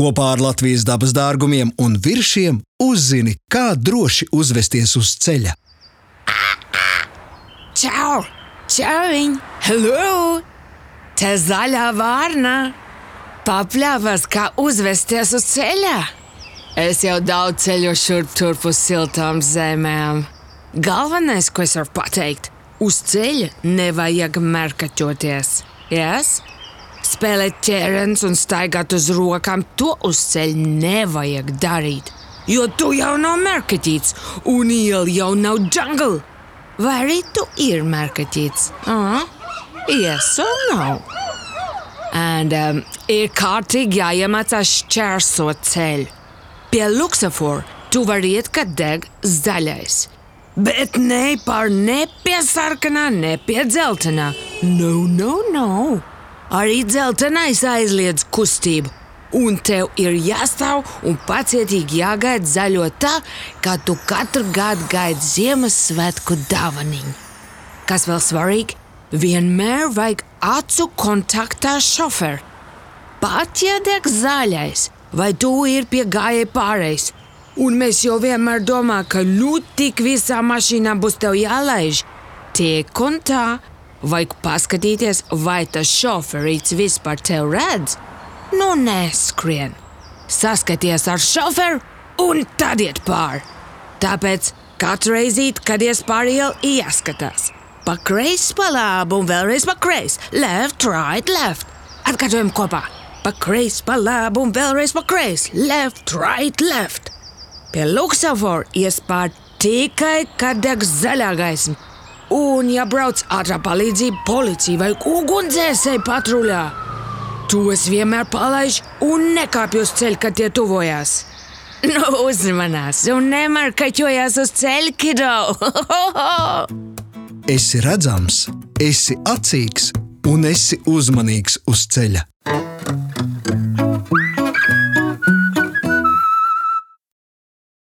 Kopā ar Latvijas dabas dārgumiem un viršiem uzzini, kā droši uzvesties uz ceļa. Čau! Čauiņ! Hello! Te zaļā vārna! Papļāvas, kā uzvesties uz ceļa! Es jau daudz ceļu šurp turp uz siltām zemēm. Galvenais, ko es varu pateikt, uz ceļa nevajag merkaķoties. Yes? Spēlēt ķērens un staigāt uz rokām, to uz ceļa nevajag darīt. Jo tu jau nav merkaķīts, un iela jau nav jungle. Vai arī tu ir merkaķīts? Uh, yes or no? And, um, ir kārtīgi jāiemācās šķērsot ceļu. Pie Luksafora tu vari iet, kad deg zaļais. Bet ne par ne pie sarkanā, ne pie dzeltenā. No, no, no. Arī dzeltenais aizliedz kustību. Un tev ir jāstāv un pacietīgi jāgaida zaļo tā, kā tu katru gadu gaidi Ziemassvētku dāvaniņu. Kas vēl svarīgi, vienmēr vajag acu kontaktā šoferu. Pat ja deg zaļais, vai tu ir pie gājēji pārējais, un mēs jau vienmēr domājam, ka nu tik visā mašīnā būs tev jālaiž. Tiek un tā, Vajag paskatīties, vai tas šoferīts vispār tev redz. Nu, neskrien. Saskaties ar šoferu un tad iet pāri. Tāpēc katru reizi, kad ies pāri ielu, jāskatās. Pa kreisi, pa labi un vēlreiz pa kreisi. Left, right, left. Atkārtojam kopā. Pa kreisi, pa labi un vēlreiz pa kreisi. Left, right, left. Pie Luksafora ies pāri tikai, kad deg zaļā gaisma Un, ja brauc ātrā palīdzība, policija vai ugunsdzēsēji patruļā, tos vienmēr palaiž un nekāpj uz ceļa, kad tie tuvojās. Nu, uzmanās un nemarkaķojās uz ceļa, kido! esi redzams, esi acīgs un esi uzmanīgs uz ceļa.